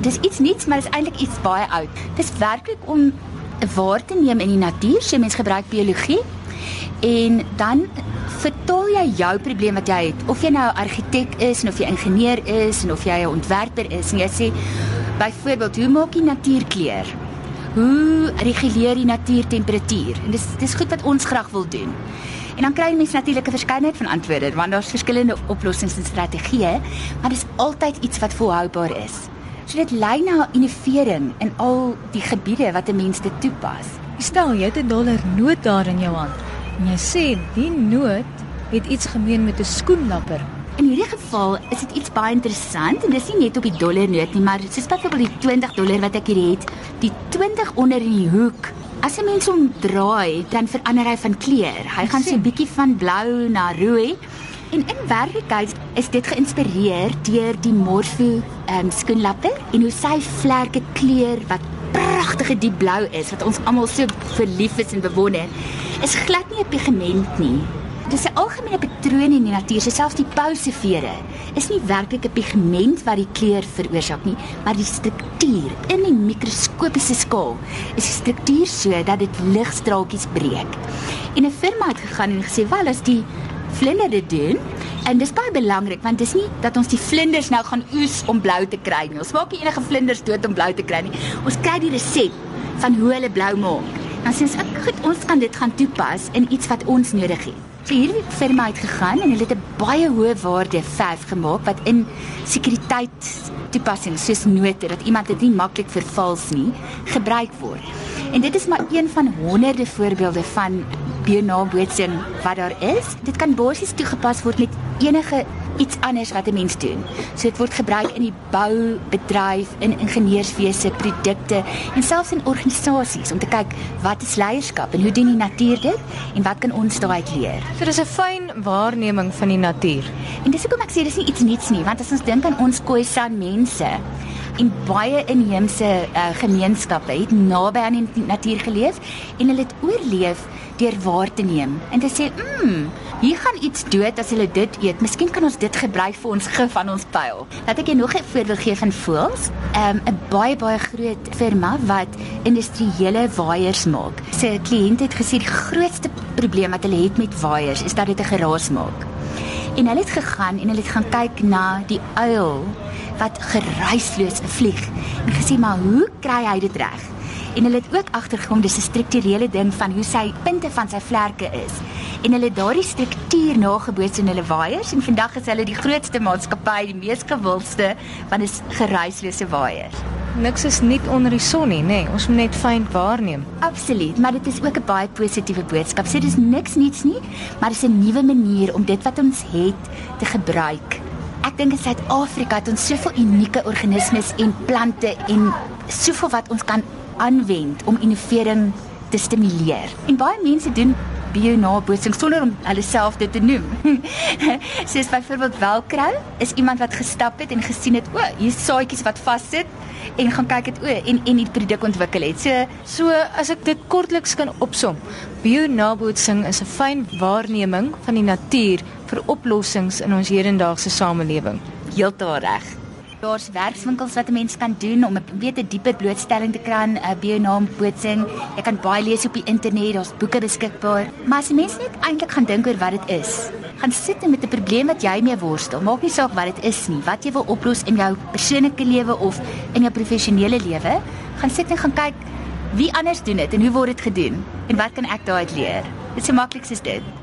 dis iets nuuts, maar dit is eintlik iets baie oud. Dis werklik om waar te neem in die natuur. So mens gebruik biologie en dan vertel jy jou probleem wat jy het. Of jy nou argitek is en of jy ingenieur is en of jy 'n ontwerper is en jy sê byvoorbeeld hoe maak jy natuurkleur? Hoe reguleer jy natuurtemperatuur? En dis dis goed wat ons graag wil doen. En dan kry mense natuurlik 'n verskeidenheid van antwoorde want daar's verskillende oplossings en strategieë, maar dis altyd iets wat volhoubaar is. So dit lei na innovering in al die gebiede wat 'n mens dit toepas. Stel jy het 'n dollar noot daar in jou hand en jy sê die noot het iets gemeen met 'n skoenlapper. In hierdie geval is dit iets baie interessant en dis nie net op die dollar noot nie, maar soos byvoorbeeld die 20 dollar wat ek hier het, die 20 onder in die hoek. As 'n mens hom draai, dan verander hy van kleur. Hy gaan so 'n bietjie van blou na rooi. En in werklikheid is dit geïnspireer deur die Morpho ehm um, skoenlapper en hoe sy vlerke kleur wat pragtige diep blou is wat ons almal so verlief is en bewonder. Is glad nie 'n pigment nie. Dis 'n algemene patroon in die natuur, selfs die pousevere is nie werklik 'n pigment wat die kleur veroorsaak nie, maar die struktuur in die mikroskopiese skaal is die struktuur so dat dit ligstraaltjies breek. En 'n firma het gegaan en gesê, "Wel, as die vlinder dit doen, en dis baie belangrik want dis nie dat ons die vlinders nou gaan oes om blou te kry nie. Ons maak nie enige vlinders dood om blou te kry nie. Ons kry die resep van hoe hulle blou maak. Dan sê ons, "Goed, ons kan dit gaan toepas in iets wat ons nodig het." So hierdie firma het gegaan en hulle het 'n baie hoë waarde verf gemaak wat in sekuriteit toepassings soos note dat iemand dit nie maklik vervals nie gebruik word. En dit is maar een van honderde voorbeelde van bionabootsing wat daar is. Dit kan basies toegepas word met enige iets anders wat 'n mens doen. So dit word gebruik in die boubedryf, in ingenieurswese, produkte en selfs in organisasies om te kyk wat is leierskap en hoe doen die natuur dit en wat kan ons daaruit leer. So dis 'n fyn waarneming van die natuur. En dis hoekom ek sê dis nie iets niets nie, want as ons dink aan ons Khoisan mense en baie inheemse uh, gemeenskappe het naby aan die natuur geleef en hulle het oorleef deur waar te neem en te sê, "Mmm, hier gaan iets dood as hulle dit eet. Miskien kan ons dit gebruik vir ons gif aan ons pyl." Laat ek jou nog 'n voorbeeld gee van voels. Um, 'n baie baie groot firma wat industriële waaiers maak. Sy kliënt het gesê die grootste probleem wat hulle het met waaiers is dat dit 'n geraas maak. En hulle het gegaan en hulle het gaan kyk na die uil wat geruisloos vlieg en gesê maar hoe kry hy dit reg? En hulle het ook agtergekom dis 'n strukturele ding van hoe sy punte van sy vlerke is. En hulle het daardie struktuur nageboots in hulle waaiers en vandag is hulle die grootste maatskappy, die mees gewildste van is geruislose waaiers. Niks is nie onder die son nie, nê. Nee. Ons moet net fyn waarneem. Absoluut, maar dit is ook 'n baie positiewe boodskap. Sê dis niks niets nie, maar dis 'n nuwe manier om dit wat ons het te gebruik. Ek dink in Suid-Afrika het ons soveel unieke organismes en plante en soveel wat ons kan aanwend om innovering te stimuleer. En baie mense doen bionabootsing sonder om hulle self dit te noem. Soos byvoorbeeld Velcro is iemand wat gestap het en gesien het, o, hier is saadjies wat vassit en gaan kyk het o en en die produk ontwikkel het. So so as ek dit kortliks kan opsom, bionabootsing is 'n fyn waarneming van die natuur vir oplossings in ons hedendaagse samelewing. Heeltemal reg. Daar's werkswinkels wat 'n mens kan doen om 'n beter dieper blootstelling te kry aan 'n uh, bionaam bootsing. Jy kan baie lees op die internet, daar's boeke beskikbaar. Maar as jy mens net eintlik gaan dink oor wat dit is, gaan sit met 'n probleem wat jy mee worstel. Maak nie saak wat dit is nie, wat jy wil oplos in jou persoonlike lewe of in jou professionele lewe, gaan sit en gaan kyk wie anders doen dit en hoe word dit gedoen en wat kan ek daaruit leer? Dit is so maklik soos dit.